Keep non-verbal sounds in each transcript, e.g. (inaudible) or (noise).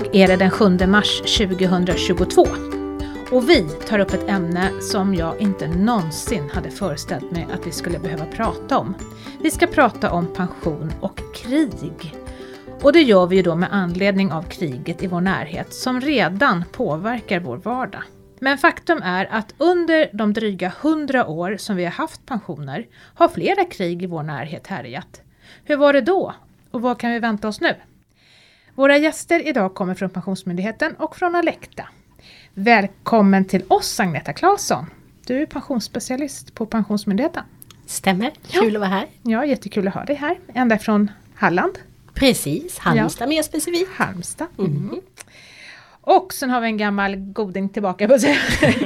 Idag är det den 7 mars 2022 och vi tar upp ett ämne som jag inte någonsin hade föreställt mig att vi skulle behöva prata om. Vi ska prata om pension och krig. Och det gör vi ju då med anledning av kriget i vår närhet som redan påverkar vår vardag. Men faktum är att under de dryga hundra år som vi har haft pensioner har flera krig i vår närhet härjat. Hur var det då? Och vad kan vi vänta oss nu? Våra gäster idag kommer från Pensionsmyndigheten och från Alekta. Välkommen till oss Agneta Claesson. Du är pensionsspecialist på Pensionsmyndigheten. Stämmer, kul att vara här. Ja, jättekul att ha dig här. Ända från Halland. Precis, Halmstad ja. mer specifikt. Halmstad. Mm. Mm. Och sen har vi en gammal goding tillbaka på sig. (laughs)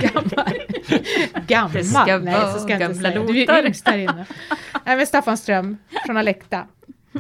gammal. gammal. Nej, så ska jag inte säga. Du är yngst här inne. (laughs) Nej, men Staffan Ström från Alekta.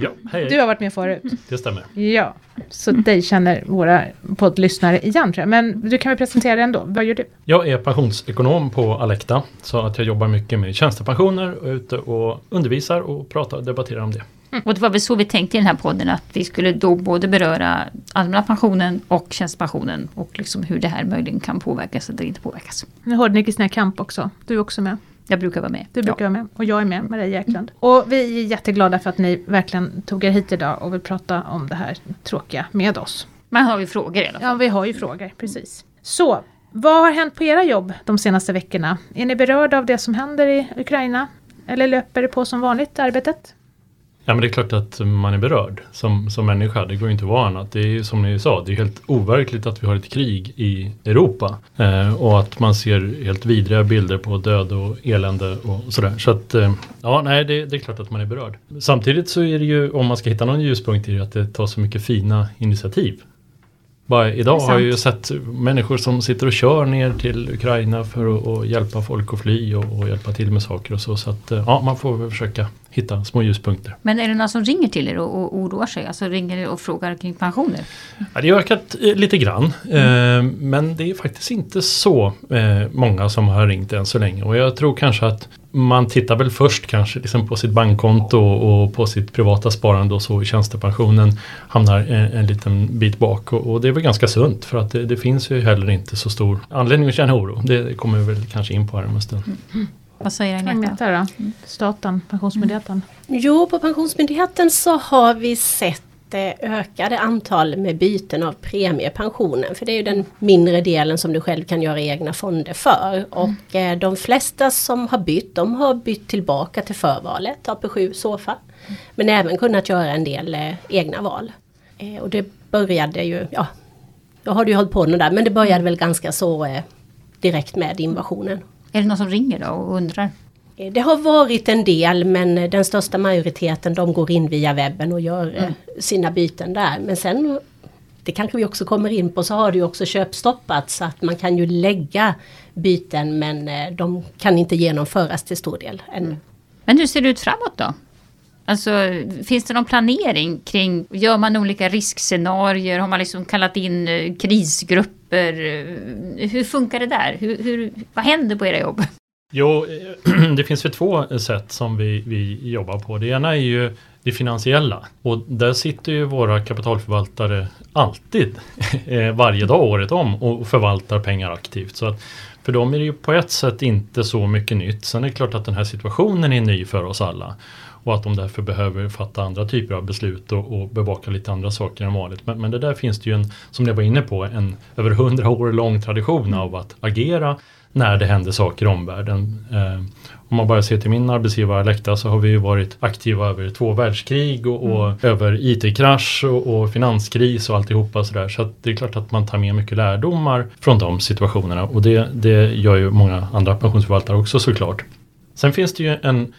Ja, hej. Du har varit med förut. Det stämmer. Ja, så dig känner våra poddlyssnare igen tror jag. Men du kan väl presentera dig ändå. Vad gör du? Jag är pensionsekonom på Alekta. Så att jag jobbar mycket med tjänstepensioner och är ute och undervisar och pratar och debatterar om det. Mm. Och det var väl så vi tänkte i den här podden att vi skulle då både beröra allmänna pensionen och tjänstepensionen och liksom hur det här möjligen kan påverkas eller inte påverkas. Nu hörde ni Kristina Kamp också. Du är också med. Jag brukar vara med. Du brukar ja. vara med och jag är med, Maria Jäklund. Och vi är jätteglada för att ni verkligen tog er hit idag och vill prata om det här tråkiga med oss. Man har ju frågor i alla fall. Ja, vi har ju frågor, precis. Så, vad har hänt på era jobb de senaste veckorna? Är ni berörda av det som händer i Ukraina? Eller löper det på som vanligt, arbetet? Ja men det är klart att man är berörd som, som människa. Det går ju inte att vara annat. Det är ju som ni sa, det är helt overkligt att vi har ett krig i Europa. Eh, och att man ser helt vidriga bilder på död och elände och sådär. Så att eh, ja, nej det, det, är klart att man är berörd. Samtidigt så är det ju, om man ska hitta någon ljuspunkt i det, att det tar så mycket fina initiativ. Bara idag har jag ju sett människor som sitter och kör ner till Ukraina för att, att hjälpa folk att fly och, och, hjälpa till med saker och så. Så att eh, ja, man får väl försöka hitta små ljuspunkter. Men är det någon som ringer till er och, och oroar sig? Alltså ringer och frågar kring pensioner? Ja, det har ökat eh, lite grann. Mm. Eh, men det är faktiskt inte så eh, många som har ringt än så länge. Och jag tror kanske att man tittar väl först kanske liksom på sitt bankkonto och på sitt privata sparande och så i tjänstepensionen hamnar en, en liten bit bak. Och, och, det är väl ganska sunt för att det, det, finns ju heller inte så stor anledning att känna oro. Det kommer vi väl kanske in på här om en stund. Mm. Vad säger Agneta? Då? Staten, Pensionsmyndigheten? Mm. Jo, på Pensionsmyndigheten så har vi sett ökade antal med byten av premiepensionen. För det är ju den mindre delen som du själv kan göra egna fonder för. Och eh, de flesta som har bytt, de har bytt tillbaka till förvalet, AP7 SOFA. Men även kunnat göra en del eh, egna val. Eh, och det började ju, ja, jag har ju hållit på med det där, men det började väl ganska så eh, direkt med invasionen. Är det någon som ringer då och undrar? Eh, det har varit en del men den största majoriteten de går in via webben och gör eh, mm. sina byten där. Men sen, det kanske vi också kommer in på, så har det ju också köpstoppat så att man kan ju lägga byten men eh, de kan inte genomföras till stor del ännu. Mm. Men hur ser det ut framåt då? Alltså, finns det någon planering kring, gör man olika riskscenarier? Har man liksom kallat in krisgrupper? Hur funkar det där? Hur, hur, vad händer på era jobb? Jo, (clears throat) det finns väl två sätt som vi, vi jobbar på. Det ena är ju det finansiella och där sitter ju våra kapitalförvaltare alltid (laughs) eh, varje dag året om och förvaltar pengar aktivt. Så att för dem är det ju på ett sätt inte så mycket nytt. Sen är det klart att den här situationen är ny för oss alla och att de därför behöver fatta andra typer av beslut och, och bevaka lite andra saker än vanligt. Men, men det där finns det ju en, som jag var inne på, en över hundra år lång tradition av att agera när det händer saker i omvärlden. Eh, om man bara ser till min arbetsgivare Alecta så har vi varit aktiva över två världskrig och, och mm. över IT-krasch och, och, finanskris och alltihopa sådär. Så att det är klart att man tar med mycket lärdomar från de situationerna och det, det gör ju många andra pensionsförvaltare också såklart. Sen finns det ju en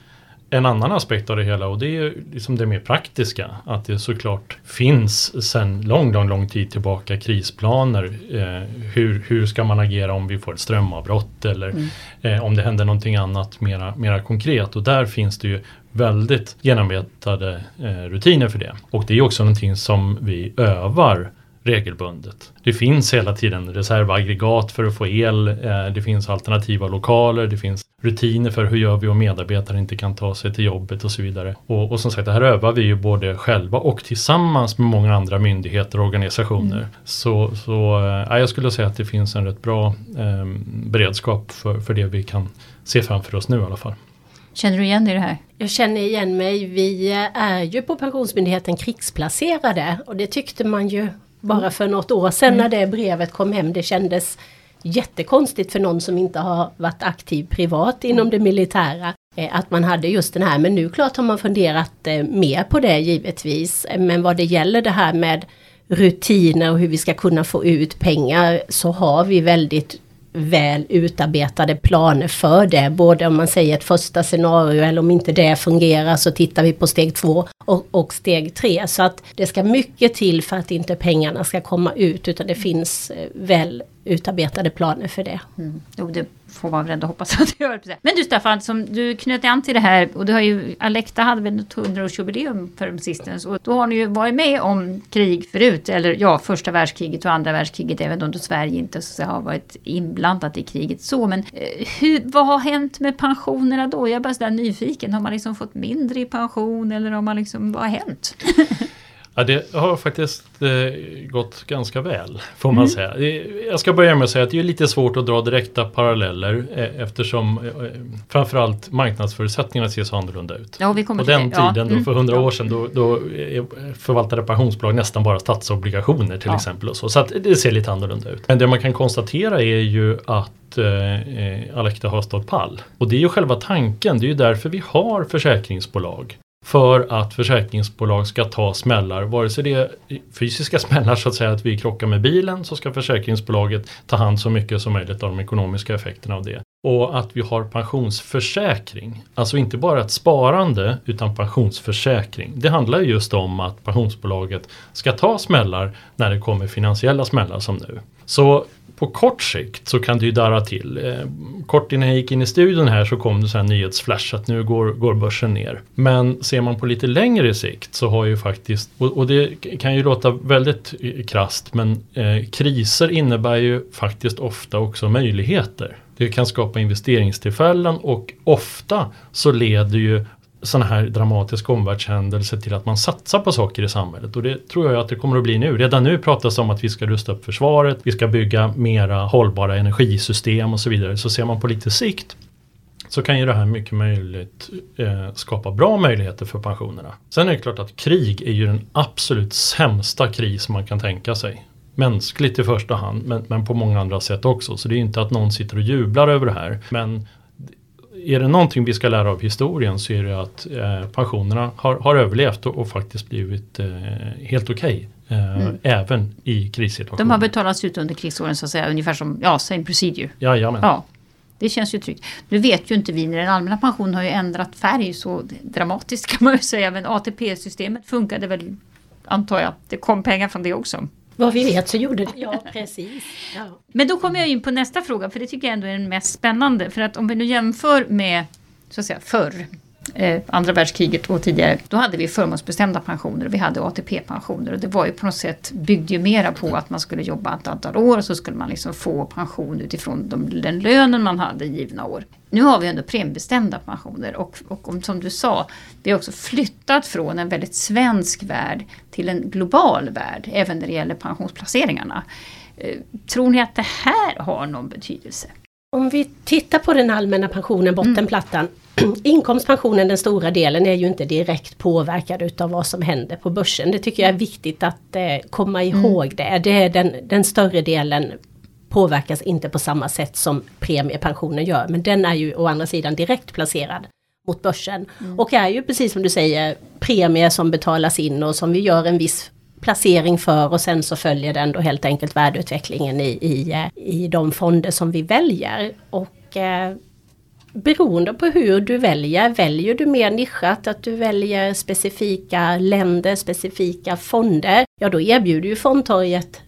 en annan aspekt av det hela och det är liksom det mer praktiska. Att det såklart finns sedan lång, lång, lång tid tillbaka krisplaner. Eh, hur, hur ska man agera om vi får ett strömavbrott eller mm. eh, om det händer någonting annat mera, mera konkret. Och där finns det ju väldigt genomarbetade eh, rutiner för det. Och det är också någonting som vi övar regelbundet. Det finns hela tiden reservaggregat för att få el. Eh, det finns alternativa lokaler. Det finns rutiner för hur gör vi om medarbetare inte kan ta sig till jobbet och så vidare. Och, och som sagt, det här övar vi ju både själva och tillsammans med många andra myndigheter och organisationer. Mm. Så, så äh, jag skulle säga att det finns en rätt bra äh, beredskap för, för det vi kan se framför oss nu i alla fall. Känner du igen dig i det här? Jag känner igen mig. Vi är ju på Pensionsmyndigheten krigsplacerade och det tyckte man ju bara för något år sedan mm. när det brevet kom hem. Det kändes jättekonstigt för någon som inte har varit aktiv privat inom det militära. Eh, att man hade just den här, men nu klart har man funderat eh, mer på det givetvis. Men vad det gäller det här med rutiner och hur vi ska kunna få ut pengar så har vi väldigt väl utarbetade planer för det. Både om man säger ett första scenario eller om inte det fungerar så tittar vi på steg två och, och steg tre. Så att det ska mycket till för att inte pengarna ska komma ut utan det finns eh, väl utarbetade planer för det. Mm. Jo, det får man väl ändå hoppas att det gör. Men du Staffan, som du knöt an till det här och du har ju, Alekta hade väl ett 100-årsjubileum för sistens och då har ni ju varit med om krig förut, eller ja, första världskriget och andra världskriget, även om då Sverige inte så har varit inblandat i kriget så. Men eh, hur, vad har hänt med pensionerna då? Jag är bara sådär nyfiken, har man liksom fått mindre i pension eller har man liksom, vad har hänt? (laughs) Ja, det har faktiskt eh, gått ganska väl får man mm. säga. Jag ska börja med att säga att det är lite svårt att dra direkta paralleller eh, eftersom eh, framförallt marknadsförutsättningarna ser så annorlunda ut. Ja, vi kommer På den tiden, ja. mm. då, för hundra år sedan, då, då förvaltade pensionsbolag nästan bara statsobligationer till ja. exempel. Och så så det ser lite annorlunda ut. Men det man kan konstatera är ju att eh, Alekta har stått pall. Och det är ju själva tanken, det är ju därför vi har försäkringsbolag för att försäkringsbolag ska ta smällar. Vare sig det är fysiska smällar så att säga att vi krockar med bilen så ska försäkringsbolaget ta hand så mycket som möjligt av de ekonomiska effekterna av det. Och att vi har pensionsförsäkring. Alltså inte bara ett sparande utan pensionsförsäkring. Det handlar just om att pensionsbolaget ska ta smällar när det kommer finansiella smällar som nu. Så på kort sikt så kan det ju darra till. Eh, kort innan jag gick in i studion här så kom det så här nyhetsflash att nu går, går börsen ner. Men ser man på lite längre sikt så har ju faktiskt, och, och det kan ju låta väldigt eh, krast men eh, kriser innebär ju faktiskt ofta också möjligheter. Det kan skapa investeringstillfällen och ofta så leder ju sådana här dramatiska omvärldshändelser till att man satsar på saker i samhället. Och det tror jag att det kommer att bli nu. Redan nu pratas det om att vi ska rusta upp försvaret, vi ska bygga mera hållbara energisystem och så vidare. Så ser man på lite sikt så kan ju det här mycket möjligt eh, skapa bra möjligheter för pensionerna. Sen är det klart att krig är ju den absolut sämsta kris man kan tänka sig. Mänskligt i första hand men, men på många andra sätt också. Så det är inte att någon sitter och jublar över det här. Men är det någonting vi ska lära av historien så är det att eh, pensionerna har, har överlevt och, och faktiskt blivit eh, helt okej. Okay, eh, mm. Även i krissituationer. De har betalats ut under krigsåren så att säga, ungefär som ja, same procedure. Jajamän. Ja. Det känns ju tryggt. Nu vet ju inte vi när den allmänna pensionen har ju ändrat färg så dramatiskt kan man ju säga. Men ATP-systemet funkade väl, antar jag. Det kom pengar från det också. Vad vi vet så gjorde det. Ja, precis. Ja. Men då kommer jag in på nästa fråga, för det tycker jag ändå är den mest spännande. För att om vi nu jämför med, så att säga, förr, eh, andra världskriget och tidigare, då hade vi förmånsbestämda pensioner och vi hade ATP-pensioner. Och det var ju på något sätt, byggde ju mera på att man skulle jobba ett antal år och så skulle man liksom få pension utifrån de, den lönen man hade givna år. Nu har vi ändå premiebestämda pensioner och, och om, som du sa, vi har också flyttat från en väldigt svensk värld till en global värld, även när det gäller pensionsplaceringarna. Eh, tror ni att det här har någon betydelse? Om vi tittar på den allmänna pensionen, bottenplattan. Mm. (clears throat) Inkomstpensionen, den stora delen, är ju inte direkt påverkad utav vad som händer på börsen. Det tycker jag är viktigt att eh, komma mm. ihåg mm. det. Det är den, den större delen påverkas inte på samma sätt som premiepensionen gör. Men den är ju å andra sidan direkt placerad mot börsen. Mm. Och är ju precis som du säger premier som betalas in och som vi gör en viss placering för och sen så följer den då helt enkelt värdeutvecklingen i, i, eh, i de fonder som vi väljer. Och eh, beroende på hur du väljer, väljer du mer nischat, att du väljer specifika länder, specifika fonder, ja då erbjuder ju fondtorget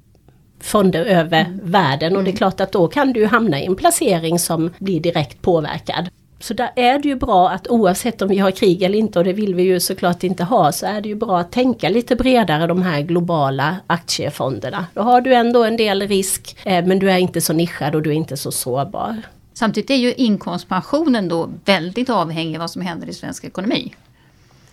fonder över mm. världen och det är mm. klart att då kan du hamna i en placering som blir direkt påverkad. Så där är det ju bra att oavsett om vi har krig eller inte, och det vill vi ju såklart inte ha, så är det ju bra att tänka lite bredare de här globala aktiefonderna. Då har du ändå en del risk, eh, men du är inte så nischad och du är inte så sårbar. Samtidigt är ju inkomstpensionen då väldigt avhängig av vad som händer i svensk ekonomi.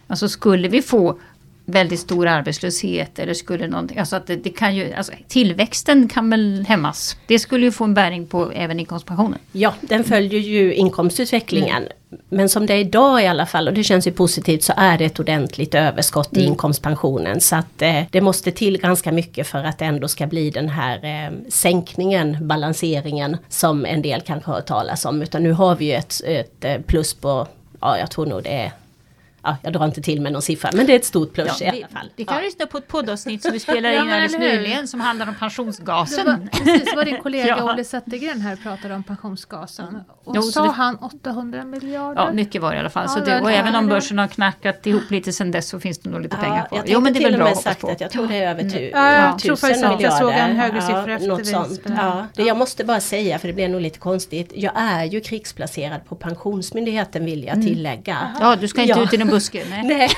Alltså skulle vi få väldigt stor arbetslöshet eller skulle någonting, alltså att det, det, kan ju, alltså tillväxten kan väl hämmas. Det skulle ju få en bäring på även inkomstpensionen. Ja, den följer ju inkomstutvecklingen. Mm. Men som det är idag i alla fall, och det känns ju positivt, så är det ett ordentligt överskott mm. i inkomstpensionen. Så att eh, det måste till ganska mycket för att det ändå ska bli den här eh, sänkningen, balanseringen, som en del kanske har hört talas om. Utan nu har vi ju ett, ett eh, plus på, ja jag tror nog det är ja, jag drar inte till med någon siffra, men det är ett stort plus ja, i alla fall. Det kan ja. lyssna på ett poddavsnitt som vi spelade in alldeles nyligen som handlar om pensionsgasen. Det var, precis, var din kollega (laughs) ja. Olle Zettergren här pratade om pensionsgasen. Och jo, sa det, han 800 miljarder? Ja, mycket var det i alla fall. Ja, så det, och även om börsen har knackat ihop lite sedan dess så finns det nog lite pengar kvar. Jo, men det är väl bra att sagt att jag tror det är över tu, ja, jag tror faktiskt att jag såg en högre siffra efter något sånt. Ja, det jag måste bara säga, för det blir nog lite konstigt. Jag är ju krigsplacerad på Pensionsmyndigheten vill jag mm. tillägga. Ja, du ska inte ut i någon buske. nej.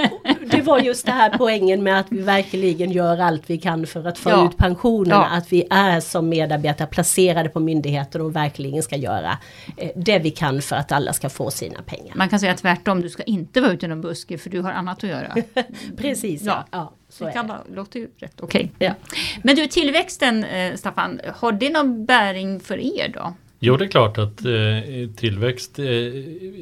(laughs) det var just det här poängen med att vi verkligen gör allt vi kan för att få ja. ut pensionerna. Ja. Att vi är som medarbetare placerade på myndigheter och verkligen ska göra eh, det vi kan för att alla ska få sina pengar. Man kan säga tvärtom, du ska inte vara ute i någon buske för du har annat att göra. (laughs) Precis, ja. ja. Så det kan vara, låter ju rätt okej. Okay. Ja. Men du, tillväxten eh, Staffan, har det någon bäring för er då? Jo, det är klart att eh, tillväxt eh,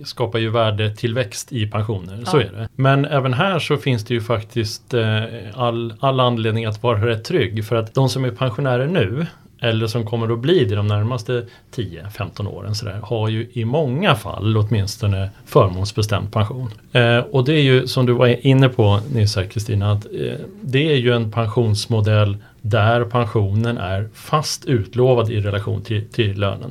skapar ju värdetillväxt i pensioner. Ja. Så är det. Men även här så finns det ju faktiskt eh, all, all anledning att vara rätt trygg. För att de som är pensionärer nu eller som kommer att bli det de närmaste 10-15 åren så där, har ju i många fall åtminstone förmånsbestämd pension. Eh, och det är ju som du var inne på nyss här Kristina, att eh, det är ju en pensionsmodell där pensionen är fast utlovad i relation till, till lönen.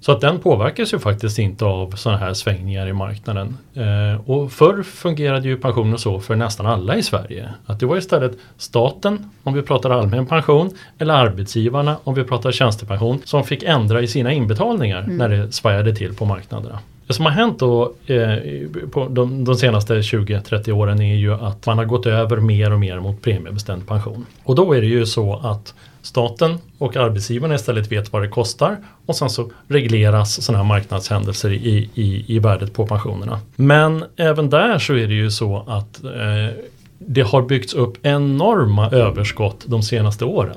Så att den påverkas ju faktiskt inte av sådana här svängningar i marknaden. Eh, och förr fungerade ju pensionen så för nästan alla i Sverige. Att det var istället staten, om vi pratar allmän pension, eller arbetsgivarna, om vi pratar tjänstepension, som fick ändra i sina inbetalningar mm. när det svajade till på marknaderna. Det som har hänt då eh, på de, de senaste 20-30 åren är ju att man har gått över mer och mer mot premiebestämd pension. Och då är det ju så att staten och arbetsgivarna istället vet vad det kostar och sen så regleras sådana här marknadshändelser i, i, i värdet på pensionerna. Men även där så är det ju så att eh, det har byggts upp enorma överskott de senaste åren.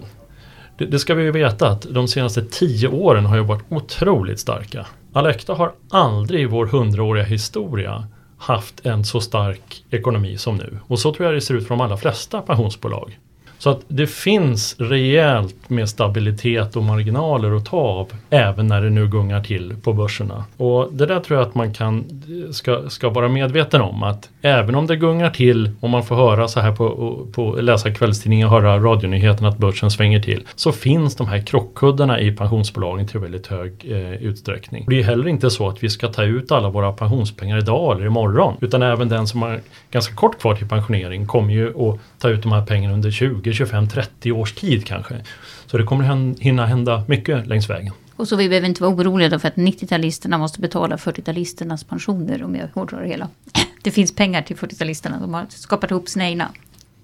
Det, det ska vi ju veta att de senaste tio åren har ju varit otroligt starka. Alecta har aldrig i vår hundraåriga historia haft en så stark ekonomi som nu. Och så tror jag det ser ut för de allra flesta pensionsbolag. Så att det finns rejält med stabilitet och marginaler att ta av även när det nu gungar till på börserna. Och det där tror jag att man kan, ska, ska vara medveten om att även om det gungar till och man får höra så här på, på läsa kvällstidningen och höra radionyheten att börsen svänger till så finns de här krockkuddarna i pensionsbolagen till väldigt hög eh, utsträckning. Det är heller inte så att vi ska ta ut alla våra pensionspengar idag eller imorgon utan även den som har ganska kort kvar till pensionering kommer ju att ta ut de här pengarna under 20 20, 25, 30 års tid kanske. Så det kommer hinna hända mycket längs vägen. Och så vi behöver inte vara oroliga då för att 90-talisterna måste betala 40-talisternas pensioner om jag hårdrar det hela. (clears throat) Det finns pengar till 40-talisterna, de har skapat ihop sina egna.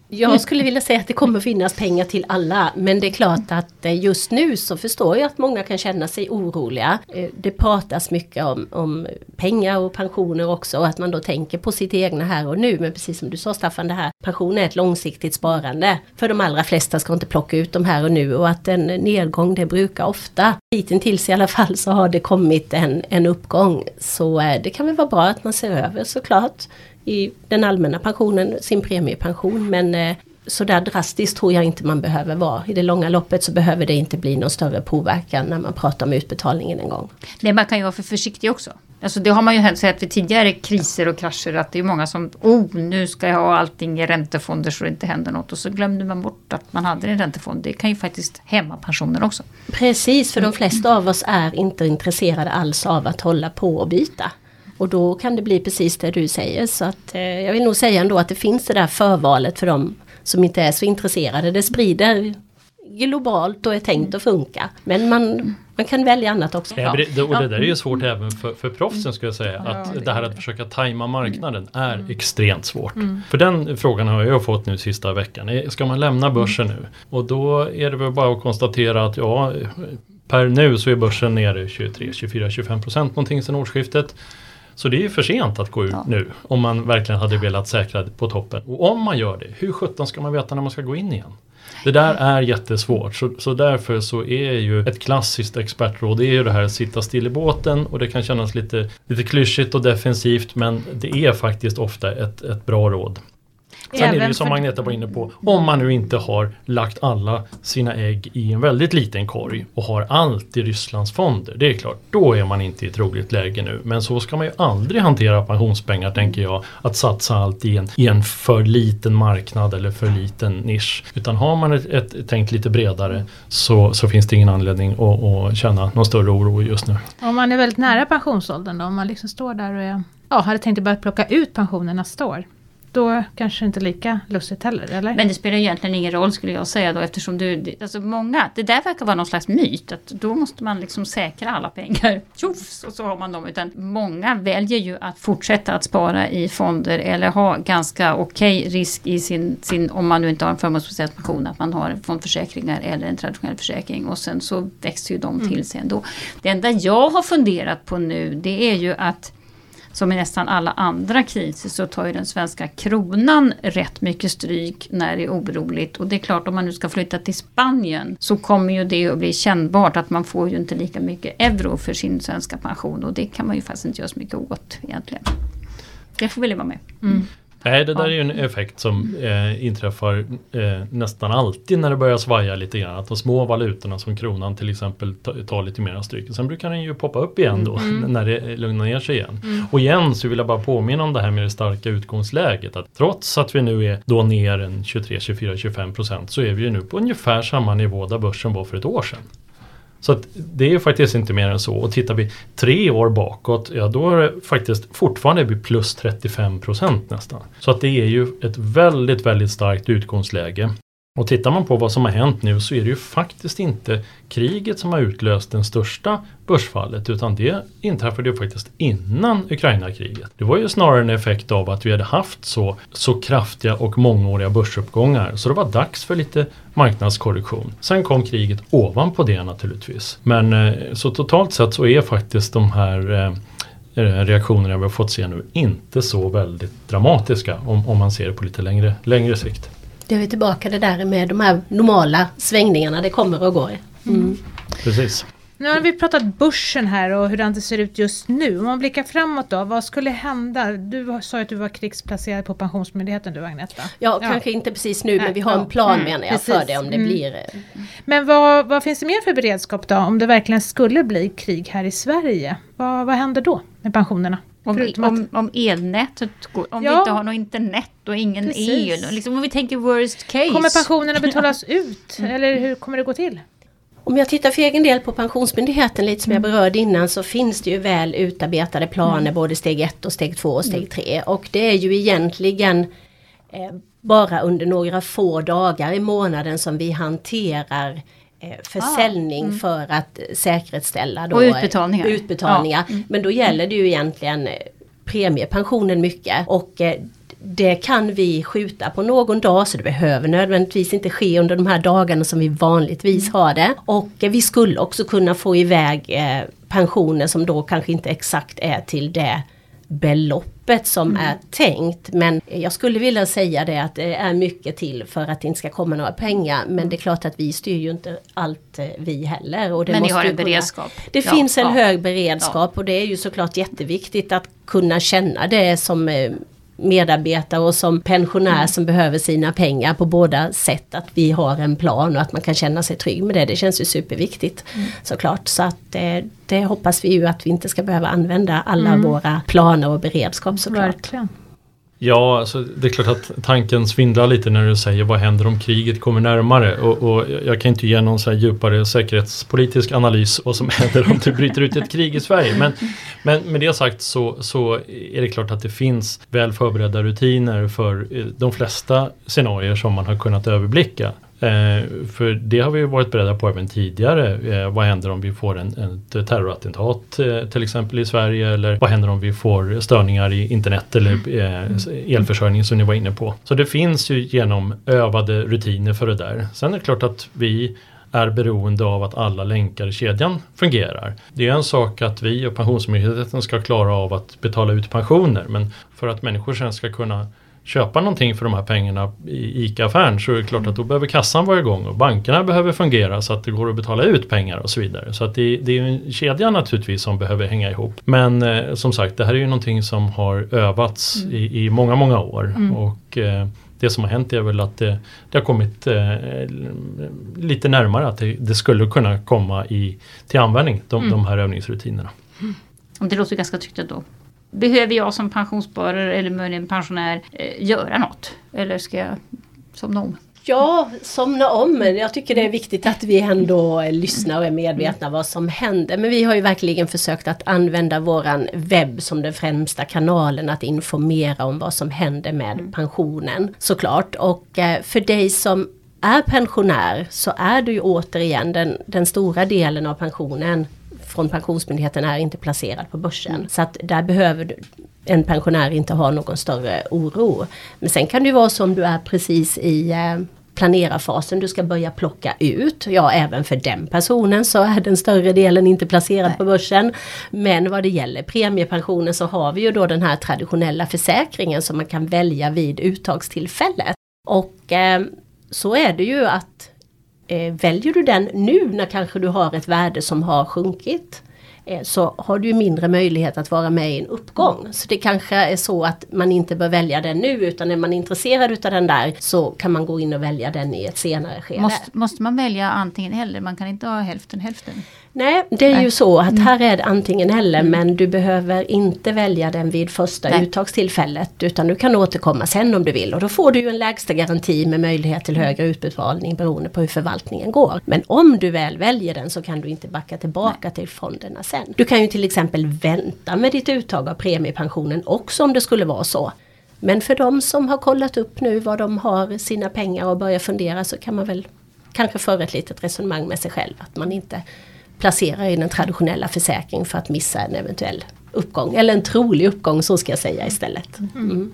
Jag skulle vilja säga att det kommer finnas pengar till alla men det är klart att eh, just nu så förstår jag att många kan känna sig oroliga. Eh, det pratas mycket om, om pengar och pensioner också och att man då tänker på sitt egna här och nu. Men precis som du sa Staffan, det här pension är ett långsiktigt sparande. För de allra flesta ska inte plocka ut dem här och nu och att en nedgång det brukar ofta, hittills i alla fall så har det kommit en, en uppgång. Så eh, det kan väl vara bra att man ser över såklart i den allmänna pensionen, sin premiepension. Men eh, så där drastiskt tror jag inte man behöver vara. I det långa loppet så behöver det inte bli någon större påverkan när man pratar om utbetalningen en gång. Nej, man kan ju vara för försiktig också. Alltså det har man ju sett vid tidigare kriser och krascher att det är många som oh nu ska jag ha allting i räntefonder så det inte händer något och så glömde man bort att man hade en räntefond. Det kan ju faktiskt hämma pensionen också. Precis, för de flesta av oss är inte intresserade alls av att hålla på och byta. Och då kan det bli precis det du säger. Så att, eh, jag vill nog säga ändå att det finns det där förvalet för dem som inte är så intresserade. Det sprider globalt och är tänkt att funka. Men man, man kan välja annat också. Ja, det, och det där är ju svårt även för, för proffsen skulle jag säga. Att ja, det, det här att försöka tajma marknaden är mm. extremt svårt. Mm. För den frågan har jag fått nu sista veckan. Ska man lämna börsen mm. nu? Och då är det väl bara att konstatera att ja Per nu så är börsen nere 23, 24, 25 procent någonting sedan årsskiftet. Så det är för sent att gå ut Ja. nu om man verkligen hade velat säkra på toppen. Och om man gör det, hur sjutton ska man veta när man ska gå in igen? Det där är jättesvårt så, så därför så är ju ett klassiskt expertråd det är ju det här att sitta still i båten och det kan kännas lite, lite klyschigt och defensivt men det är faktiskt ofta ett, ett bra råd. Sen är det Även ju som Agneta var inne på, om man nu inte har lagt alla sina ägg i en väldigt liten korg och har allt i Rysslands fonder. Det är klart, då är man inte i ett roligt läge nu. Men så ska man ju aldrig hantera pensionspengar tänker jag. Att satsa allt i en, i en för liten marknad eller för liten nisch. Utan har man ett, ett tänkt lite bredare så, så finns det ingen anledning att, att känna någon större oro just nu. Om man är väldigt nära pensionsåldern då, om man liksom står där och är, ja, hade tänkt att börja plocka ut pensionen nästa år. Då kanske inte lika lustigt heller, eller? Men det spelar egentligen ingen roll skulle jag säga då eftersom du, alltså många, det där verkar vara någon slags myt att då måste man liksom säkra alla pengar. (laughs) Tjoff, och så har man dem. Utan många väljer ju att fortsätta att spara i fonder eller ha ganska okej risk i sin, sin, om man nu inte har en förmånsbaserad pension, att man har fondförsäkringar eller en traditionell försäkring och sen så växer ju de till sig ändå. Det enda jag har funderat på nu det är ju att som i nästan alla andra kriser så tar ju den svenska kronan rätt mycket stryk när det är oroligt. Och det är klart om man nu ska flytta till Spanien så kommer ju det att bli kännbart att man får ju inte lika mycket euro för sin svenska pension. Och det kan man ju faktiskt inte göra så mycket åt egentligen. Det får vi leva med. Mm. Nej, det där är ju en effekt som eh, inträffar eh, nästan alltid när det börjar svaja lite grann. Att de små valutorna som kronan till exempel ta- tar lite mer stryk. Sen brukar den ju poppa upp igen då (laughs) när det lugnar ner sig igen. Och igen så vill jag bara påminna om det här med det starka utgångsläget. Att trots att vi nu är då ner en 23, 24, 25 procent så är vi ju nu på ungefär samma nivå där börsen var för ett år sedan. Så att det är faktiskt inte mer än så. Och tittar vi tre år bakåt, ja då är det faktiskt fortfarande vi plus 35 procent nästan. Så att det är ju ett väldigt, väldigt starkt utgångsläge. Och tittar man på vad som har hänt nu så är det ju faktiskt inte kriget som har utlöst den största börsfallet utan det inträffade ju faktiskt innan Ukraina-kriget. Det var ju snarare en effekt av att vi hade haft så, så kraftiga och mångåriga börsuppgångar så det var dags för lite marknadskorrektion. Sen kom kriget ovanpå det naturligtvis. Men eh, så totalt sett så är faktiskt de här eh, eh, reaktionerna vi har fått se nu inte så väldigt dramatiska om, om man ser det på lite längre, längre sikt. Det är vi tillbaka det där med de här normala svängningarna, det kommer och går. Mm. Precis. Nu har vi pratat börsen här och hur det ser ut just nu. Om man blickar framåt då, vad skulle hända? Du sa ju att du var krigsplacerad på Pensionsmyndigheten du Agneta. Ja, kanske inte precis nu Nej, men vi har en ja. plan Mm, menar jag för precis. det om det Mm. blir eh, Men vad, vad finns det mer för beredskap då om det verkligen skulle bli krig här i Sverige? Vad, vad händer då med pensionerna? Om, om, om elnätet går, om vi Ja. inte har något internet och ingen Precis. el. Liksom om vi tänker worst case. Kommer pensionerna (laughs) betalas ut? Eller hur kommer det gå till? Om jag tittar för egen del på Pensionsmyndigheten lite som jag Mm. berörde innan så finns det ju väl utarbetade planer både steg 1 och steg 2 och Mm. steg 3 och det är ju egentligen eh, bara under några få dagar i månaden som vi hanterar eh, försäljning för att säkerställa då, Och eh, utbetalningar. utbetalningar. Men då gäller det ju egentligen eh, premiepensionen mycket och det kan vi skjuta på någon dag så det behöver nödvändigtvis inte ske under de här dagarna som vi vanligtvis har det. Och vi skulle också kunna få iväg pensioner som då kanske inte exakt är till det beloppet som är tänkt. Men jag skulle vilja säga det att det är mycket till för att det inte ska komma några pengar. Men det är klart att vi styr ju inte allt eh, vi heller. Och det Men ni måste har ju en beredskap. Det Ja, finns en ja. hög beredskap och det är ju såklart jätteviktigt att kunna känna det som eh, medarbetare och som pensionär Mm. som behöver sina pengar på båda sätt. Att vi har en plan och att man kan känna sig trygg med det. Det känns ju superviktigt Mm. såklart. Så att eh, det hoppas vi ju att vi inte ska behöva använda alla Mm. våra planer och beredskap såklart. Verkligen. Ja, alltså, det är klart att tanken svindlar lite när du säger vad händer om kriget kommer närmare och, och jag kan inte ge någon så här djupare säkerhetspolitisk analys vad som (laughs) händer om det bryter ut ett krig i Sverige. Men, men med det sagt så, så är det klart att det finns väl förberedda rutiner för eh, de flesta scenarier som man har kunnat överblicka. Eh, för det har vi varit beredda på även tidigare. Eh, vad händer om vi får en, ett terrorattentat eh, till exempel i Sverige eller vad händer om vi får störningar i internet eller eh, elförsörjning som ni var inne på. Så det finns ju genom övade rutiner för det där. Sen är det klart att vi är beroende av att alla länkar i kedjan fungerar. Det är en sak att vi och Pensionsmyndigheten ska klara av att betala ut pensioner men för att människor sen ska kunna köpa någonting för de här pengarna i ICA-affären så är det klart att då behöver kassan vara igång och bankerna behöver fungera så att det går att betala ut pengar och så vidare. Så att det, det är en kedja naturligtvis som behöver hänga ihop. Men eh, som sagt det här är ju någonting som har övats mm. i, i, många, många år. Mm. Och eh, det som har hänt är väl att det, det har kommit eh, lite närmare att det, det, skulle kunna komma i, till användning, de, mm. de här övningsrutinerna. Mm. Det låter ganska tryggt ändå. Behöver jag som pensionssparare eller möjligen pensionär eh, göra något? Eller ska jag somna om? Ja, somna om. Men jag tycker det är viktigt att vi ändå lyssnar och är medvetna vad som händer. Men vi har ju verkligen försökt att använda våran webb som den främsta kanalen att informera om vad som händer med mm. pensionen såklart. Och eh, för dig som är pensionär så är du ju återigen den, den stora delen av pensionen från Pensionsmyndigheten är inte placerad på börsen. Mm. Så att där behöver en pensionär inte ha någon större oro. Men sen kan det ju vara så om du är precis i eh, planerarfasen, du ska börja plocka ut. Ja, även för den personen så är den större delen inte placerad Nej. på börsen. Men vad det gäller premiepensionen så har vi ju då den här traditionella försäkringen som man kan välja vid uttagstillfället. Och eh, så är det ju att eh, väljer du den nu när kanske du har ett värde som har sjunkit eh, så har du mindre möjlighet att vara med i en uppgång. Så det kanske är så att man inte bör välja den nu utan är man intresserad utav den där så kan man gå in och välja den i ett senare skede. Måste, måste man välja antingen eller? Man kan inte ha hälften hälften? Nej, det är ju så att mm. här är det antingen eller mm. men du behöver inte välja den vid första Nej. uttagstillfället utan du kan återkomma sen om du vill och då får du ju en lägsta garanti med möjlighet till högre utbetalning beroende på hur förvaltningen går. Men om du väl väljer den så kan du inte backa tillbaka Nej. till fonderna sen. Du kan ju till exempel vänta med ditt uttag av premiepensionen också om det skulle vara så. Men för de som har kollat upp nu var de har sina pengar och börjar fundera så kan man väl kanske föra ett litet resonemang med sig själv att man inte placera i den traditionella försäkringen för att missa en eventuell uppgång. Eller en trolig uppgång så ska jag säga istället. Mm.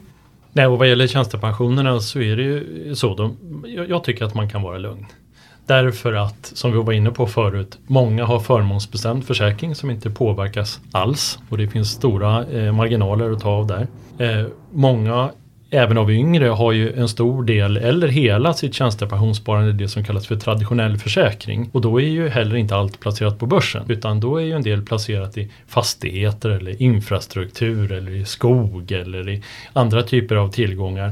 Nej, och vad gäller tjänstepensionerna så är det ju så. De, jag tycker att man kan vara lugn. Därför att, som vi var inne på förut, många har förmånsbestämd försäkring som inte påverkas alls. Och det finns stora eh, marginaler att ta av där. Eh, många även av yngre har ju en stor del eller hela sitt tjänstepensionssparande det som kallas för traditionell försäkring. Och då är ju heller inte allt placerat på börsen utan då är ju en del placerat i fastigheter eller infrastruktur eller i skog eller i andra typer av tillgångar.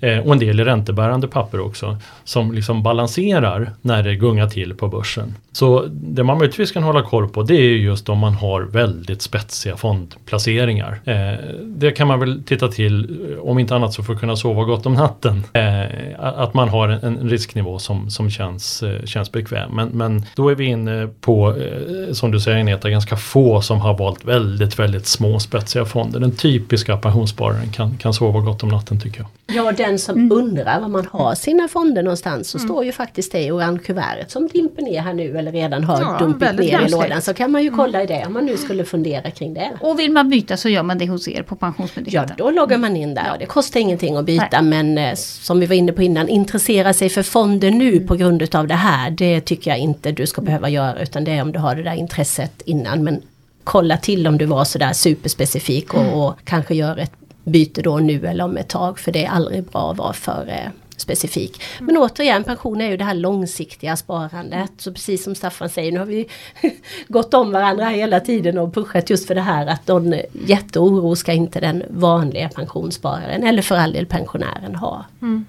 Eh, och en del i räntebärande papper också som liksom balanserar när det gungar till på börsen. Så det man möjligtvis kan hålla koll på det är just om man har väldigt spetsiga fondplaceringar. Eh, det kan man väl titta till eh, om inte annat så för att kunna sova gott om natten. Eh, att man har en, en, risknivå som, som känns, eh, känns bekväm. Men, men då är vi inne på, eh, som du säger Agneta, ganska få som har valt väldigt, väldigt små spetsiga fonder. Den typiska pensionsspararen kan, kan sova gott om natten tycker jag. Ja, den som mm. undrar var man har sina fonder någonstans så mm. står ju faktiskt det i orange kuvertet som dimper ner här nu eller redan har ja, dumpit ner i lådan. Så kan man ju kolla i det om man nu skulle fundera kring det. Och vill man byta så gör man det hos er på Pensionsmyndigheten? Ja, då loggar man in där. Ja. Det kostar ingenting att byta Nej. men eh, som vi var inne på innan, intressera sig för fonder nu mm. på grund utav det här. Det tycker jag inte du ska behöva göra utan det är om du har det där intresset innan. Men kolla till om du var sådär superspecifik och, mm. och kanske gör ett byte då nu eller om ett tag. För det är aldrig bra att vara för eh, specifik. Men återigen, pension är ju det här långsiktiga sparandet. Så precis som Staffan säger, nu har vi (laughs) gått om varandra hela tiden och pushat just för det här att någon jätteoro ska inte den vanliga pensionsspararen eller för all del pensionären ha. Mm.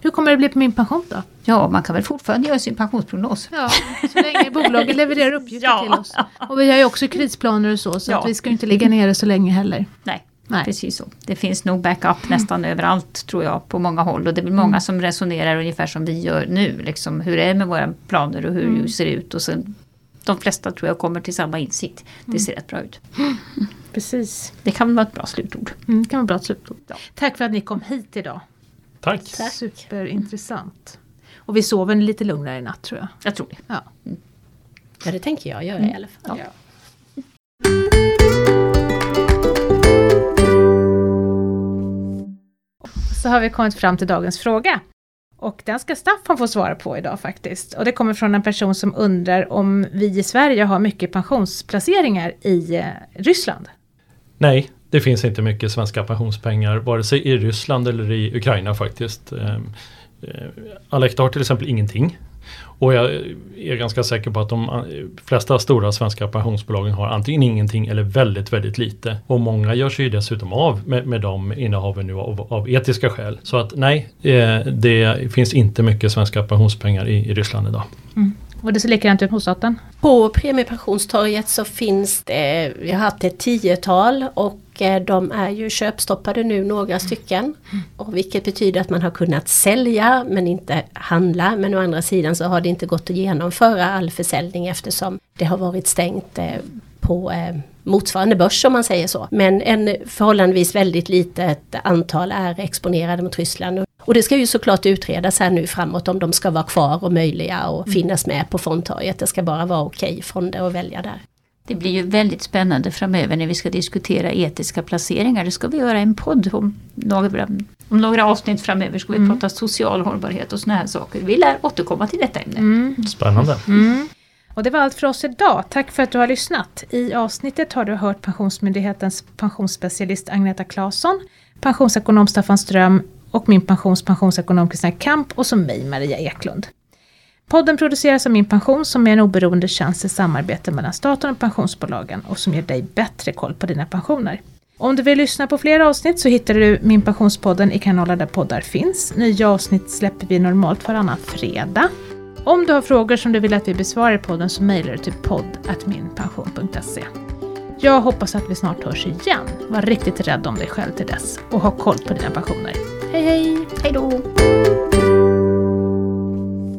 Hur kommer det bli på min pension då? Ja, man kan väl fortfarande göra sin pensionsprognos. Ja, så länge bolaget levererar uppgifter (laughs) ja. till oss. Och vi har ju också krisplaner och så, så ja. att vi ska inte ligga nere så länge heller. Nej. Nej. Precis så. Det finns nog backup nästan överallt tror jag på många håll. Och det är väl många mm. som resonerar ungefär som vi gör nu. Liksom, hur är det med våra planer och hur mm. det ser ut. Och sen, de flesta tror jag kommer till samma insikt. Det mm. ser rätt bra ut. Precis. Det kan vara ett bra slutord. Mm, det kan vara ett bra slutord. Ja. Tack för att ni kom hit idag. Tack. Tack. Superintressant. Och vi sover lite lugnare i natt tror jag. Jag tror det. Ja, ja det tänker jag göra i alla fall. Ja. Så har vi kommit fram till dagens fråga. Och den ska Staffan få svara på idag faktiskt. Och det kommer från en person som undrar om vi i Sverige har mycket pensionsplaceringar i eh, Ryssland. Nej, det finns inte mycket svenska pensionspengar vare sig i Ryssland eller i Ukraina faktiskt. Ehm, eh, Alekta har till exempel ingenting. Och jag är ganska säker på att de eh, flesta stora svenska pensionsbolagen har antingen ingenting eller väldigt, väldigt lite. Och många gör sig ju dessutom av med, med de innehaven nu av, av etiska skäl. Så att nej, eh, det finns inte mycket svenska pensionspengar i, i Ryssland idag. Mm. Och det ser likadant ut hos staten? På Premiepensionstorget så finns det, vi har haft ett tiotal och de är ju köpstoppade nu några stycken. Och vilket betyder att man har kunnat sälja men inte handla. Men å andra sidan så har det inte gått att genomföra all försäljning eftersom det har varit stängt eh, på eh, motsvarande börs om man säger så. Men en förhållandevis väldigt litet antal är exponerade mot Ryssland. Och det ska ju såklart utredas här nu framåt om de ska vara kvar och möjliga och finnas med på fondtorget. Det ska bara vara okej okay fonder att välja där. Det blir ju väldigt spännande framöver när vi ska diskutera etiska placeringar. Det ska vi göra en podd om några, om några avsnitt framöver. Ska vi mm. prata social hållbarhet och sådana här saker. Vi lär återkomma till detta ämne. Mm. Spännande. Mm. Och det var allt för oss idag. Tack för att du har lyssnat. I avsnittet har du hört Pensionsmyndighetens pensionsspecialist Agneta Claesson, pensionsekonom Staffan Ström och min pensions pensionsekonom Kristina Kamp och som mig Maria Eklund. Podden produceras av Min Pension som är en oberoende tjänst i samarbete mellan staten och pensionsbolagen och som ger dig bättre koll på dina pensioner. Om du vill lyssna på fler avsnitt så hittar du Min Pensionspodden i kanaler där poddar finns. Nya avsnitt släpper vi normalt varannan fredag. Om du har frågor som du vill att vi besvarar i podden så mejlar du till podd.minpension.se. Jag hoppas att vi snart hörs igen. Var riktigt rädd om dig själv till dess och ha koll på dina pensioner. Hej hej! Hej då!